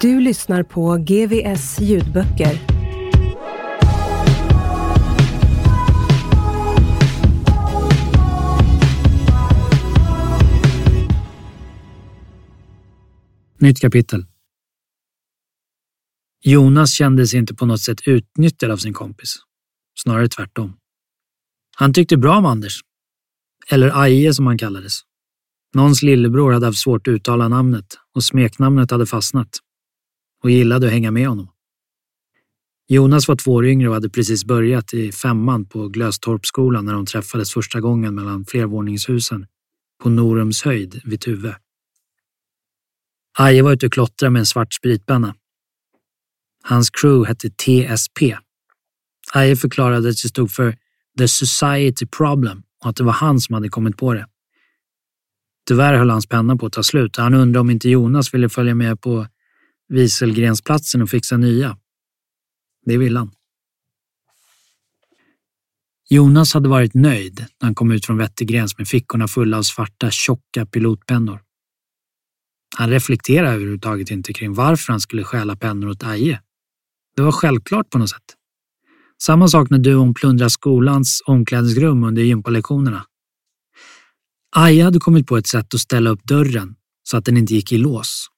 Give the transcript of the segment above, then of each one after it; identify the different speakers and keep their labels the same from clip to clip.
Speaker 1: Du lyssnar på GVS ljudböcker.
Speaker 2: Nytt kapitel. Jonas kände sig inte på något sätt utnyttjad av sin kompis. Snarare tvärtom. Han tyckte bra om Anders. Eller Aje som han kallades. Någons lillebror hade haft svårt att uttala namnet och smeknamnet hade fastnat. Och gillade att hänga med honom. Jonas var två år yngre och hade precis börjat i femman på Glöstorpsskolan när de träffades första gången mellan flervåningshusen på Norums höjd vid Tuve. Aje var ute och klottrade med en svart spritpenna. Hans crew hette TSP. Aje förklarade att det stod för The Society Problem och att det var han som hade kommit på det. Tyvärr höll hans penna på att ta slut och han undrade om inte Jonas ville följa med på Wieselgrensplatsen och fixa nya. Det ville han. Jonas hade varit nöjd när han kom ut från Wettergrens med fickorna fulla av svarta, tjocka pilotpennor. Han reflekterade överhuvudtaget inte kring varför han skulle stjäla pennor åt Aje. Det var självklart på något sätt. Samma sak när duon plundrade skolans omklädningsrum under gympalektionerna. Aje hade kommit på ett sätt att ställa upp dörren så att den inte gick i lås.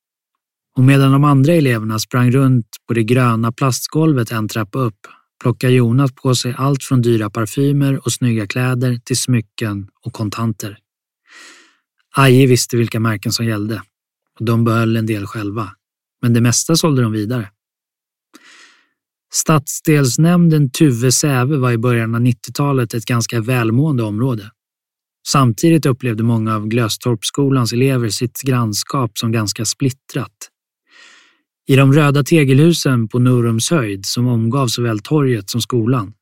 Speaker 2: Och medan de andra eleverna sprang runt på det gröna plastgolvet en trappa upp plockade Jonas på sig allt från dyra parfymer och snygga kläder till smycken och kontanter. Aje visste vilka märken som gällde och de behöll en del själva, men det mesta sålde de vidare. Stadsdelsnämnden Tuve-Säve var i början av 90-talet ett ganska välmående område. Samtidigt upplevde många av Glöstorpsskolans elever sitt grannskap som ganska splittrat. I de röda tegelhusen på Norums höjd som omgav såväl torget som skolan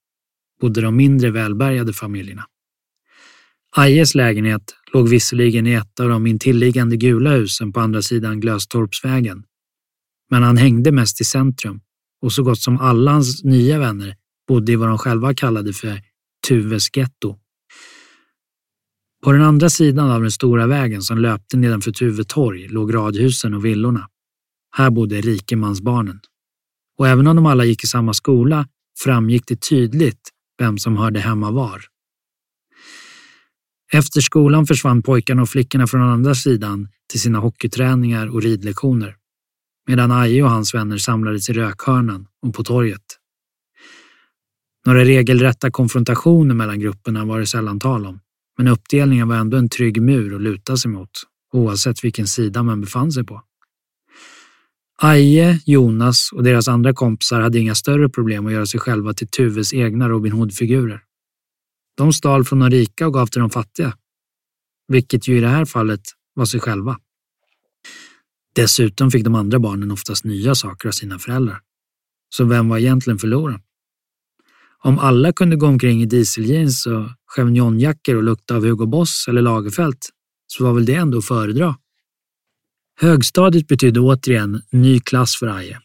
Speaker 2: bodde de mindre välbärgade familjerna. Ajes lägenhet låg visserligen i ett av de intilliggande gula husen på andra sidan Glöstorpsvägen. Men han hängde mest i centrum och så gott som alla hans nya vänner bodde i vad de själva kallade för Tuves getto. På den andra sidan av den stora vägen som löpte nedanför Tuve torg låg radhusen och villorna. Här bodde rikemansbarnen. Och även om de alla gick i samma skola framgick det tydligt vem som hörde hemma var. Efter skolan försvann pojkarna och flickorna från andra sidan till sina hockeyträningar och ridlektioner. Medan Aje och hans vänner samlades i rökhörnan och på torget. Några regelrätta konfrontationer mellan grupperna var det sällan tal om, men uppdelningen var ändå en trygg mur att luta sig mot, oavsett vilken sida man befann sig på. Aje, Jonas och deras andra kompisar hade inga större problem att göra sig själva till Tuves egna Robin Hood-figurer. De stal från de rika och gav till de fattiga, vilket ju i det här fallet var sig själva. Dessutom fick de andra barnen oftast nya saker av sina föräldrar. Så vem var egentligen förloraren? Om alla kunde gå omkring i dieseljeans och chevignonjackor och lukta av Hugo Boss eller Lagerfeld så var väl det ändå att föredra. Högstadiet betydde återigen ny klass för Aje.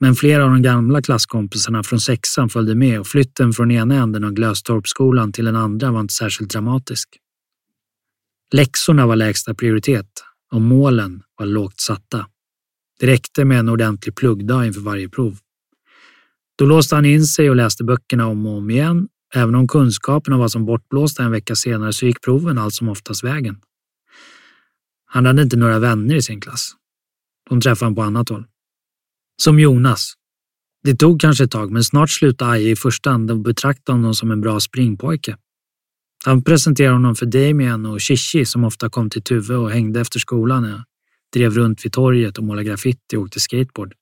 Speaker 2: Men flera av de gamla klasskompisarna från sexan följde med och flytten från ena änden av Glöstorpsskolan till den andra var inte särskilt dramatisk. Läxorna var lägsta prioritet och målen var lågt satta. Det räckte med en ordentlig pluggdag inför varje prov. Då låste han in sig och läste böckerna om och om igen Även om kunskaperna var som bortblåsta en vecka senare så gick proven allt som oftast vägen. Han hade inte några vänner i sin klass. De träffade han på annat håll. Som Jonas. Det tog kanske ett tag, men snart slutade Aje i första hand att betrakta honom som en bra springpojke. Han presenterade honom för Damien och Shishi som ofta kom till Tuve och hängde efter skolan. Jag drev runt vid torget och målade graffiti och åkte skateboard.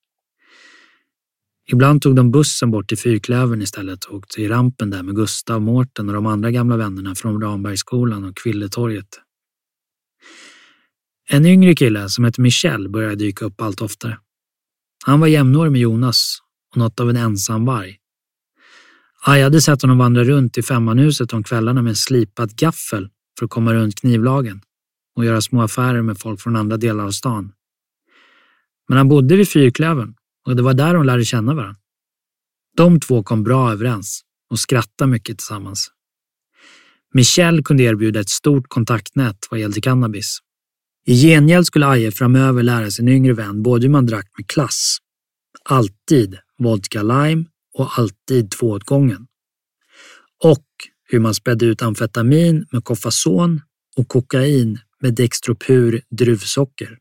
Speaker 2: Ibland tog de bussen bort till Fyrklövern istället och åkte i rampen där med Gustav, Mårten och de andra gamla vännerna från Rambergsskolan och Kvilletorget. En yngre kille som hette Michel började dyka upp allt oftare. Han var jämnårig med Jonas och något av en ensam varg. Ah, Aj hade sett honom vandra runt i femmanhuset om kvällarna med en slipad gaffel för att komma runt knivlagen och göra små affärer med folk från andra delar av stan. Men han bodde vid Fyrklövern och det var där de lärde känna varandra. De två kom bra överens och skrattade mycket tillsammans. Michel kunde erbjuda ett stort kontaktnät vad gällde cannabis. I gengäld skulle Aje framöver lära sin yngre vän både hur man drack med klass, alltid vodka lime och alltid två åt gången. Och hur man spädde ut amfetamin med kofason och kokain med dextropur druvsocker.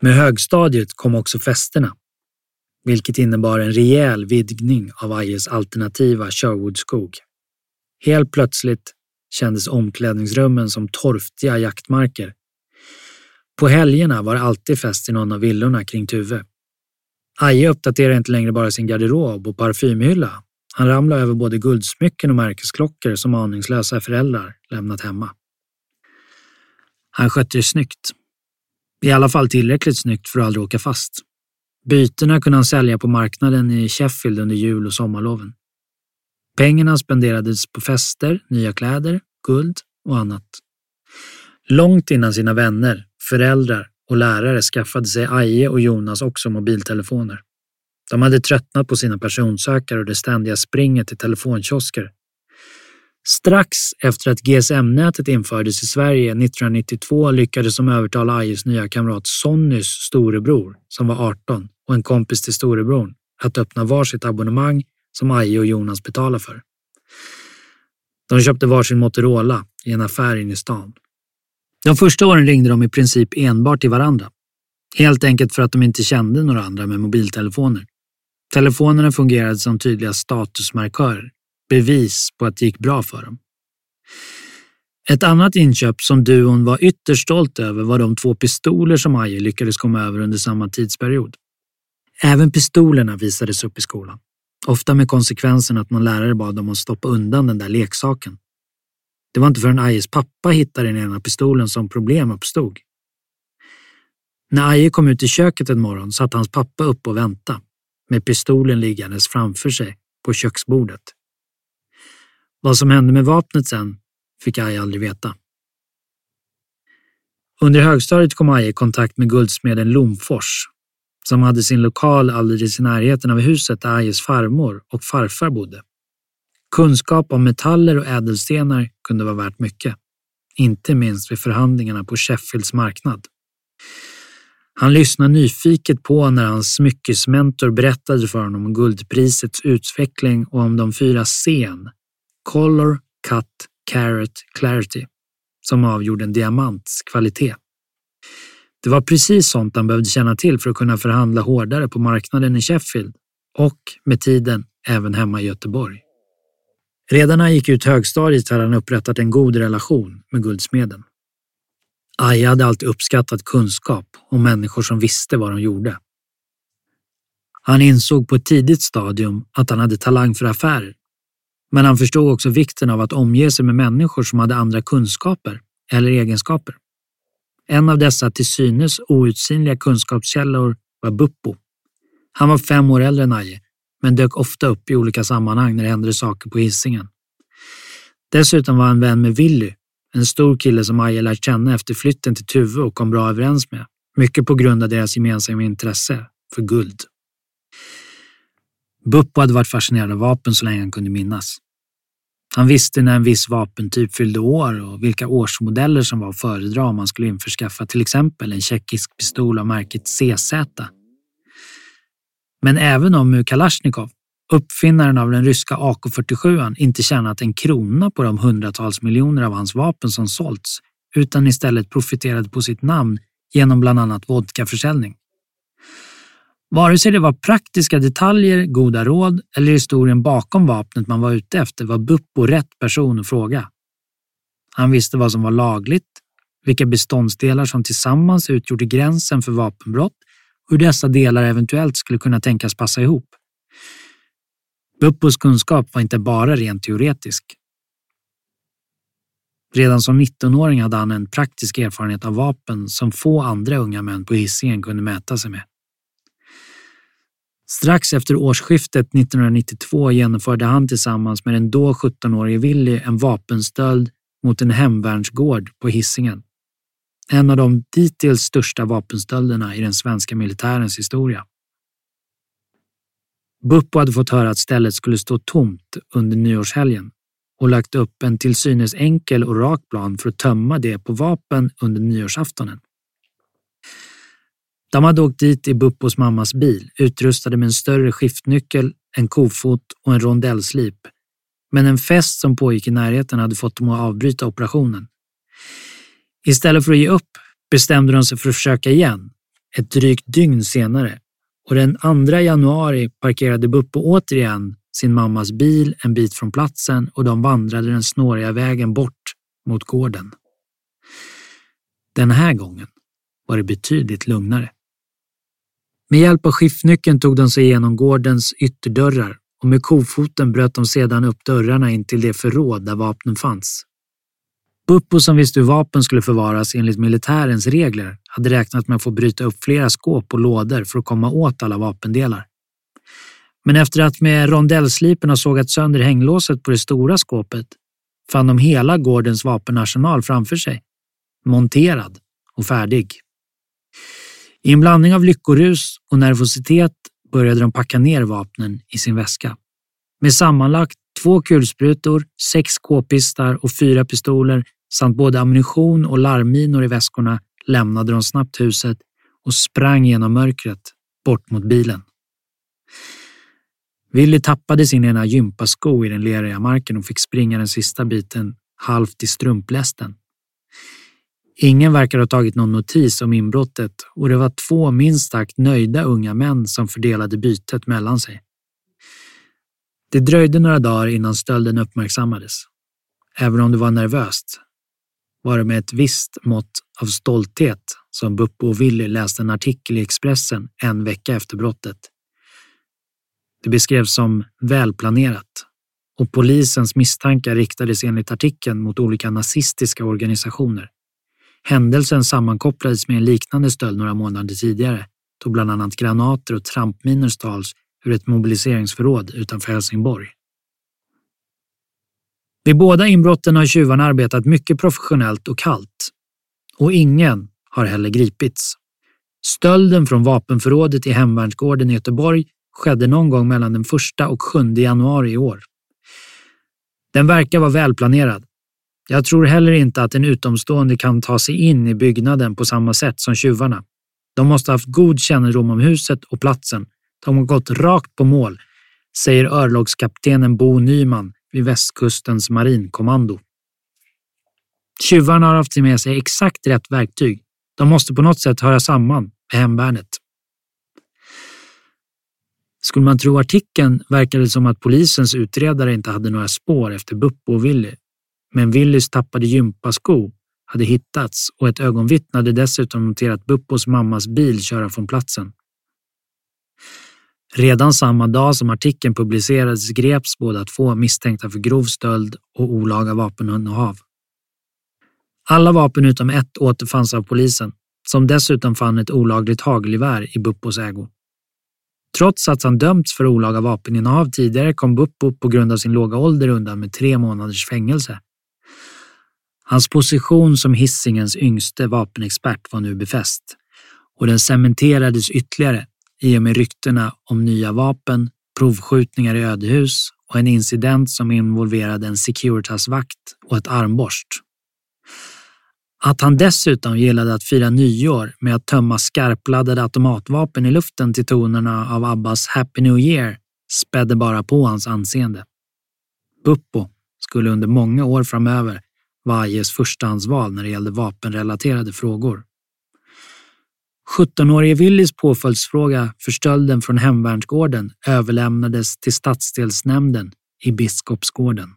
Speaker 2: Med högstadiet kom också festerna, vilket innebar en rejäl vidgning av Ajes alternativa Sherwoodskog. Helt plötsligt kändes omklädningsrummen som torftiga jaktmarker. På helgerna var det alltid fest i någon av villorna kring Tuve. Aje uppdaterade inte längre bara sin garderob och parfymhylla. Han ramlade över både guldsmycken och märkesklockor som aningslösa föräldrar lämnat hemma. Han skötte det snyggt. I alla fall tillräckligt snyggt för att aldrig åka fast. Bytena kunde han sälja på marknaden i Sheffield under jul och sommarloven. Pengarna spenderades på fester, nya kläder, guld och annat. Långt innan sina vänner, föräldrar och lärare skaffade sig Aje och Jonas också mobiltelefoner. De hade tröttnat på sina personsökare och det ständiga springet till telefonkiosker. Strax efter att GSM-nätet infördes i Sverige 1992 lyckades de övertala Ajes nya kamrat Sonnys storebror, som var 18, och en kompis till storebror att öppna varsitt abonnemang som Aje och Jonas betalade för. De köpte varsin Motorola i en affär inne i stan. De första åren ringde de i princip enbart till varandra. Helt enkelt för att de inte kände några andra med mobiltelefoner. Telefonerna fungerade som tydliga statusmarkörer, bevis på att det gick bra för dem. Ett annat inköp som duon var ytterst stolt över var de två pistoler som Aje lyckades komma över under samma tidsperiod. Även pistolerna visades upp i skolan. Ofta med konsekvensen att någon lärare bad dem att stoppa undan den där leksaken. Det var inte förrän Ajes pappa hittade den ena pistolen som problem uppstod. När Aje kom ut i köket en morgon satt hans pappa upp och väntade med pistolen liggandes framför sig på köksbordet. Vad som hände med vapnet sen fick Aje aldrig veta. Under högstadiet kom Aje i kontakt med guldsmeden Lomfors som hade sin lokal alldeles i närheten av huset där Ajes farmor och farfar bodde. Kunskap om metaller och ädelstenar kunde vara värt mycket, inte minst vid förhandlingarna på Sheffields marknad. Han lyssnade nyfiket på när hans smyckesmentor berättade för honom om guldprisets utveckling och om de fyra C'n, Color, Cut, Carrot, Clarity, som avgjorde en diamants kvalitet. Det var precis sånt han behövde känna till för att kunna förhandla hårdare på marknaden i Sheffield och med tiden även hemma i Göteborg. Redan när han gick ut högstadiet hade han upprättat en god relation med guldsmeden. Aja hade alltid uppskattat kunskap och människor som visste vad de gjorde. Han insåg på ett tidigt stadium att han hade talang för affärer. Men han förstod också vikten av att omge sig med människor som hade andra kunskaper eller egenskaper. En av dessa till synes outsinliga kunskapskällor var Buppo. Han var fem år äldre än Aje, men dök ofta upp i olika sammanhang när det hände saker på hissingen. Dessutom var han vän med Willy, en stor kille som Aje lärt känna efter flytten till Tuve och kom bra överens med. Mycket på grund av deras gemensamma intresse för guld. Buppo hade varit fascinerad av vapen så länge han kunde minnas. Han visste när en viss vapentyp fyllde år och vilka årsmodeller som var att föredra om man skulle införskaffa till exempel en tjeckisk pistol av märket CZ. Men även om Kalasjnikov, uppfinnaren av den ryska AK47 inte tjänat en krona på de hundratals miljoner av hans vapen som sålts, utan istället profiterade på sitt namn genom bland annat vodkaförsäljning. Vare sig det var praktiska detaljer, goda råd eller historien bakom vapnet man var ute efter var Buppo rätt person att fråga. Han visste vad som var lagligt, vilka beståndsdelar som tillsammans utgjorde gränsen för vapenbrott och hur dessa delar eventuellt skulle kunna tänkas passa ihop. Buppos kunskap var inte bara rent teoretisk. Redan som 19-åring hade han en praktisk erfarenhet av vapen som få andra unga män på Hisingen kunde mäta sig med. Strax efter årsskiftet 1992 genomförde han tillsammans med den då 17-årige Willy en vapenstöld mot en hemvärnsgård på Hisingen. En av de dittills största vapenstölderna i den svenska militärens historia. Buppo hade fått höra att stället skulle stå tomt under nyårshelgen och lagt upp en till synes enkel och rak plan för att tömma det på vapen under nyårsaftonen. De hade åkt dit i Buppos mammas bil, utrustade med en större skiftnyckel, en kofot och en rondellslip. Men en fest som pågick i närheten hade fått dem att avbryta operationen. Istället för att ge upp bestämde de sig för att försöka igen, ett drygt dygn senare. Och den 2 januari parkerade Buppo återigen sin mammas bil en bit från platsen och de vandrade den snåriga vägen bort mot gården. Den här gången var det betydligt lugnare. Med hjälp av skiftnyckeln tog de sig igenom gårdens ytterdörrar och med kofoten bröt de sedan upp dörrarna in till det förråd där vapnen fanns. Buppo som visste hur vapen skulle förvaras enligt militärens regler hade räknat med att få bryta upp flera skåp och lådor för att komma åt alla vapendelar. Men efter att med rondellslipen ha sågat sönder hänglåset på det stora skåpet fann de hela gårdens vapenarsenal framför sig, monterad och färdig. I en blandning av lyckorus och nervositet började de packa ner vapnen i sin väska. Med sammanlagt två kulsprutor, sex k-pistar och fyra pistoler samt både ammunition och larmminor i väskorna lämnade de snabbt huset och sprang genom mörkret bort mot bilen. Willy tappade sin ena gympasko i den leriga marken och fick springa den sista biten halvt i strumplästen. Ingen verkar ha tagit någon notis om inbrottet och det var två minst sagt nöjda unga män som fördelade bytet mellan sig. Det dröjde några dagar innan stölden uppmärksammades. Även om det var nervöst var det med ett visst mått av stolthet som Buppo och Willy läste en artikel i Expressen en vecka efter brottet. Det beskrevs som välplanerat och polisens misstankar riktades enligt artikeln mot olika nazistiska organisationer. Händelsen sammankopplades med en liknande stöld några månader tidigare då bland annat granater och trampminor stals ur ett mobiliseringsförråd utanför Helsingborg. Vid båda inbrotten har tjuvarna arbetat mycket professionellt och kallt. Och ingen har heller gripits. Stölden från vapenförrådet i Hemvärnsgården i Göteborg skedde någon gång mellan den 1 och 7 januari i år. Den verkar vara välplanerad. Jag tror heller inte att en utomstående kan ta sig in i byggnaden på samma sätt som tjuvarna. De måste ha haft god kännedom om huset och platsen. De har gått rakt på mål, säger örlogskaptenen Bo Nyman vid västkustens marinkommando. Tjuvarna har haft med sig exakt rätt verktyg. De måste på något sätt höra samman med hemvärnet. Skulle man tro artikeln verkar det som att polisens utredare inte hade några spår efter Buppo och Willy. Men Willys tappade gympasko hade hittats och ett ögonvittne hade dessutom noterat Buppos mammas bil köra från platsen. Redan samma dag som artikeln publicerades greps båda två misstänkta för grov stöld och olaga vapeninnehav. Alla vapen utom ett återfanns av polisen, som dessutom fann ett olagligt hagelgevär i Buppos ägo. Trots att han dömts för olaga vapeninnehav tidigare kom Buppo på grund av sin låga ålder undan med tre månaders fängelse. Hans position som Hissingens yngste vapenexpert var nu befäst och den cementerades ytterligare i och med ryktena om nya vapen, provskjutningar i ödehus och en incident som involverade en Securitas-vakt och ett armborst. Att han dessutom gillade att fira nyår med att tömma skarpladdade automatvapen i luften till tonerna av Abbas Happy New Year spädde bara på hans anseende. Buppo skulle under många år framöver vara Ajes förstahandsval när det gällde vapenrelaterade frågor. 17-årige Willys påföljdsfråga för stölden från hemvärnsgården överlämnades till stadsdelsnämnden i Biskopsgården.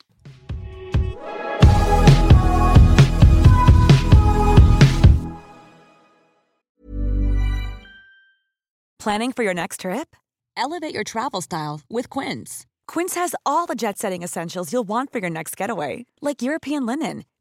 Speaker 3: Planning for your next trip? Elevate your travel style with Quince. Quince has all the jet setting essentials you'll want for your next getaway, like European linen,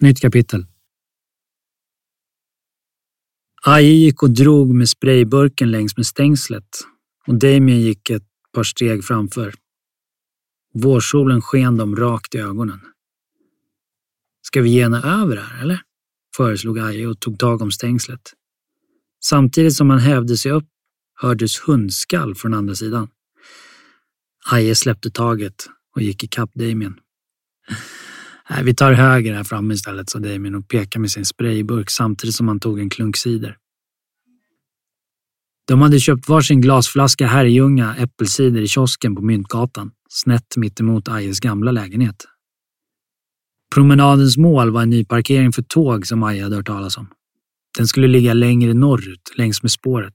Speaker 2: Nytt kapitel. Aje gick och drog med sprayburken längs med stängslet och Damien gick ett par steg framför. Vårsolen sken dem rakt i ögonen. Ska vi gena över här, eller? föreslog Aje och tog tag om stängslet. Samtidigt som han hävde sig upp hördes hundskall från andra sidan. Aje släppte taget och gick ikapp Damien. Nej, vi tar höger här framme istället, sa Damien och pekade med sin sprayburk samtidigt som han tog en klunk cider. De hade köpt varsin glasflaska Herrljunga äppelcider i kiosken på Myntgatan, snett mittemot Ajes gamla lägenhet. Promenadens mål var en ny parkering för tåg som Aje hade hört talas om. Den skulle ligga längre norrut, längs med spåret.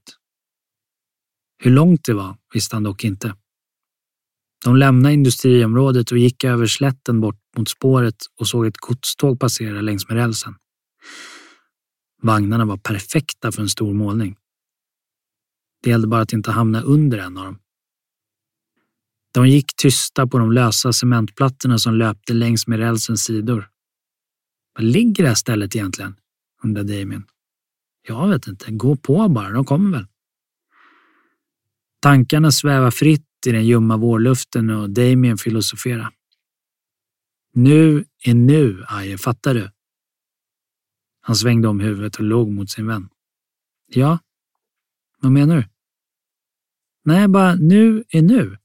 Speaker 2: Hur långt det var visste han dock inte. De lämnade industriområdet och gick över slätten bort mot spåret och såg ett godståg passera längs med rälsen. Vagnarna var perfekta för en stor målning. Det gällde bara att inte hamna under en av dem. De gick tysta på de lösa cementplattorna som löpte längs med rälsens sidor. Var ligger det här stället egentligen? undrade Damien. Jag vet inte, gå på bara, de kommer väl. Tankarna svävar fritt i den ljumma vårluften och Damien filosofera. Nu är nu, Aje, fattar du? Han svängde om huvudet och låg mot sin vän. Ja, vad menar du? Nej, bara nu är nu.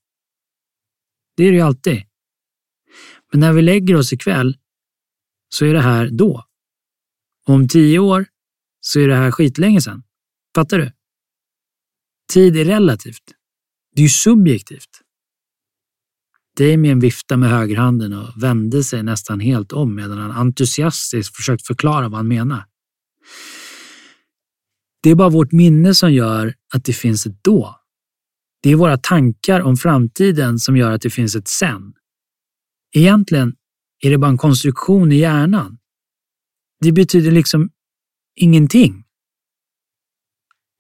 Speaker 2: Det är det ju alltid. Men när vi lägger oss ikväll så är det här då. Och om tio år så är det här skitlänge sedan. Fattar du? Tid är relativt. Det är ju subjektivt. Damien viftade med högerhanden och vände sig nästan helt om medan han entusiastiskt försökte förklara vad han menar. Det är bara vårt minne som gör att det finns ett då. Det är våra tankar om framtiden som gör att det finns ett sen. Egentligen är det bara en konstruktion i hjärnan. Det betyder liksom ingenting.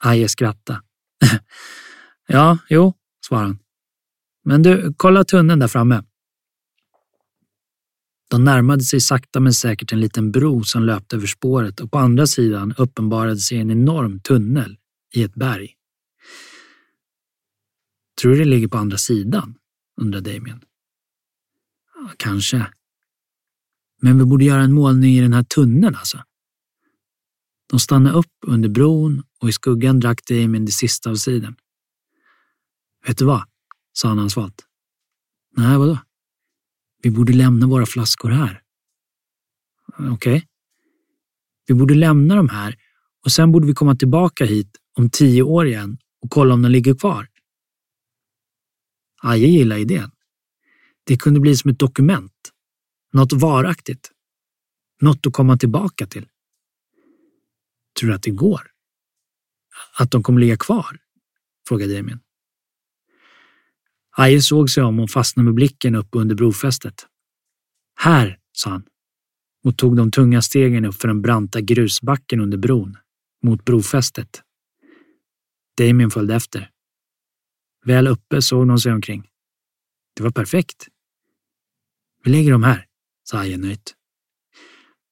Speaker 2: Aje skrattade. ja, jo, svarade han. Men du, kolla tunneln där framme. De närmade sig sakta men säkert en liten bro som löpte över spåret och på andra sidan uppenbarade sig en enorm tunnel i ett berg. Tror du det ligger på andra sidan? undrade Damien. Ja, kanske. Men vi borde göra en målning i den här tunneln alltså. De stannade upp under bron och i skuggan drack Damien det sista av sidan. Vet du vad? sa han ansvalt. Nej, vadå? Vi borde lämna våra flaskor här. Okej. Okay. Vi borde lämna dem här och sen borde vi komma tillbaka hit om tio år igen och kolla om de ligger kvar. Aje gillar idén. Det kunde bli som ett dokument. Något varaktigt. Något att komma tillbaka till. Tror du att det går? Att de kommer ligga kvar? frågade Damien. Aje såg sig om och fastnade med blicken upp under brofästet. Här, sa han och tog de tunga stegen upp för den branta grusbacken under bron, mot brofästet. Damien följde efter. Väl uppe såg de sig omkring. Det var perfekt. Vi lägger dem här, sa Aje nöjt.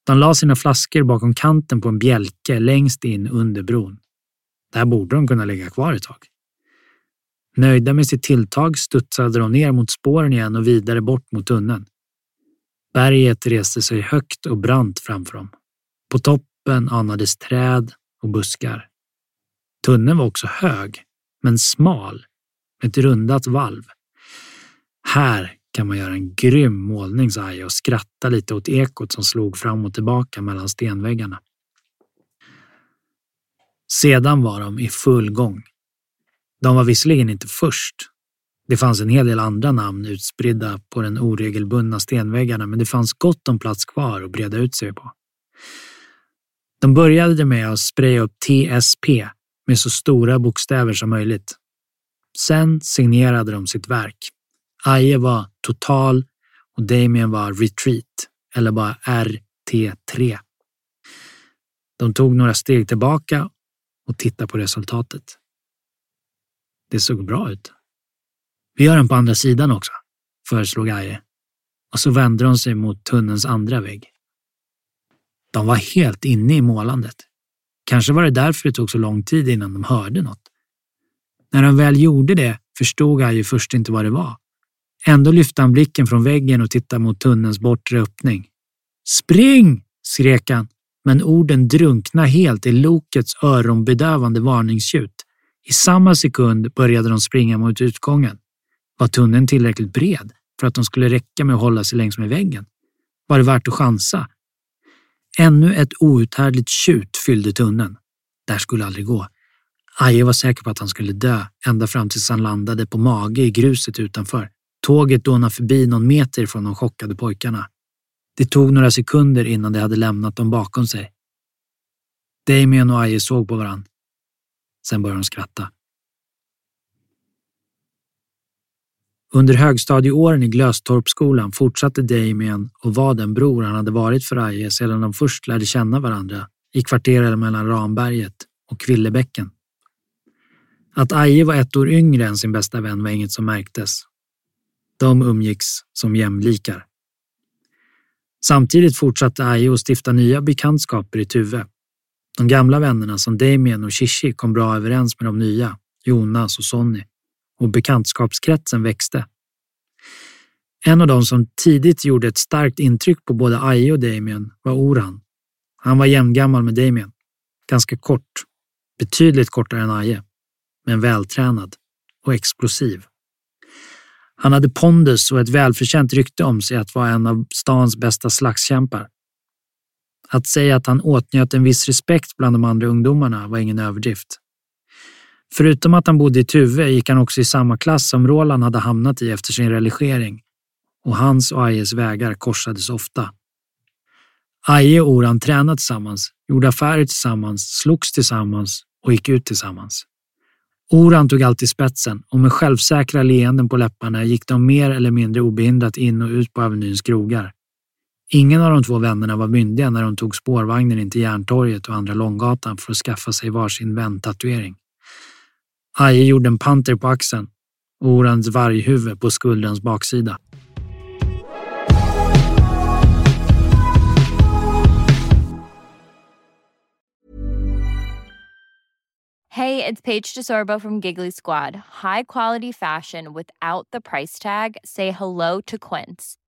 Speaker 2: De la sina flaskor bakom kanten på en bjälke längst in under bron. Där borde de kunna ligga kvar ett tag. Nöjda med sitt tilltag studsade de ner mot spåren igen och vidare bort mot tunneln. Berget reste sig högt och brant framför dem. På toppen anades träd och buskar. Tunneln var också hög, men smal, med ett rundat valv. Här kan man göra en grym målning, sa Aja och skratta lite åt ekot som slog fram och tillbaka mellan stenväggarna. Sedan var de i full gång. De var visserligen inte först. Det fanns en hel del andra namn utspridda på den oregelbundna stenväggarna, men det fanns gott om plats kvar att breda ut sig på. De började med att spraya upp TSP med så stora bokstäver som möjligt. Sen signerade de sitt verk. Aje var total och Damien var retreat, eller bara RT3. De tog några steg tillbaka och tittade på resultatet. Det såg bra ut. Vi gör den på andra sidan också, föreslog Aje. Och så vände de sig mot tunnelns andra vägg. De var helt inne i målandet. Kanske var det därför det tog så lång tid innan de hörde något. När de väl gjorde det förstod Aje först inte vad det var. Ändå lyfte han blicken från väggen och tittade mot tunnelns bortre öppning. Spring! skrek han, men orden drunknade helt i lokets öronbedövande varningstjut i samma sekund började de springa mot utgången. Var tunneln tillräckligt bred för att de skulle räcka med att hålla sig längs med väggen? Var det värt att chansa? Ännu ett outhärdligt tjut fyllde tunneln. Där skulle aldrig gå. Aje var säker på att han skulle dö ända fram tills han landade på mage i gruset utanför. Tåget dånade förbi någon meter från de chockade pojkarna. Det tog några sekunder innan de hade lämnat dem bakom sig. Damien och Aje såg på varandra. Sen började de skratta. Under högstadieåren i Glöstorpsskolan fortsatte Damien och var den bror han hade varit för Aje sedan de först lärde känna varandra i kvarteren mellan Ramberget och Kvillebäcken. Att Aje var ett år yngre än sin bästa vän var inget som märktes. De umgicks som jämlikar. Samtidigt fortsatte Aje att stifta nya bekantskaper i Tuve. De gamla vännerna som Damien och Shishi kom bra överens med de nya, Jonas och Sonny och bekantskapskretsen växte. En av dem som tidigt gjorde ett starkt intryck på både Aje och Damien var Oran. Han var jämngammal med Damien. Ganska kort, betydligt kortare än Aje, men vältränad och explosiv. Han hade pondus och ett välförtjänt rykte om sig att vara en av stans bästa slagskämpar. Att säga att han åtnjöt en viss respekt bland de andra ungdomarna var ingen överdrift. Förutom att han bodde i Tuve gick han också i samma klass som Roland hade hamnat i efter sin religering och hans och Ajes vägar korsades ofta. Aje och Oran tränade tillsammans, gjorde affärer tillsammans, slogs tillsammans och gick ut tillsammans. Oran tog alltid spetsen och med självsäkra leenden på läpparna gick de mer eller mindre obehindrat in och ut på Avenyns krogar. Ingen av de två vännerna var myndiga när de tog spårvagnen in till Järntorget och Andra Långgatan för att skaffa sig varsin väntatuering. Aje gjorde en panter på axeln och Orans varghuvud på skuldrens baksida.
Speaker 4: Hej, det är Paige DeSorbo från Giggly Squad. High quality fashion without the price tag. Say hello to Quince.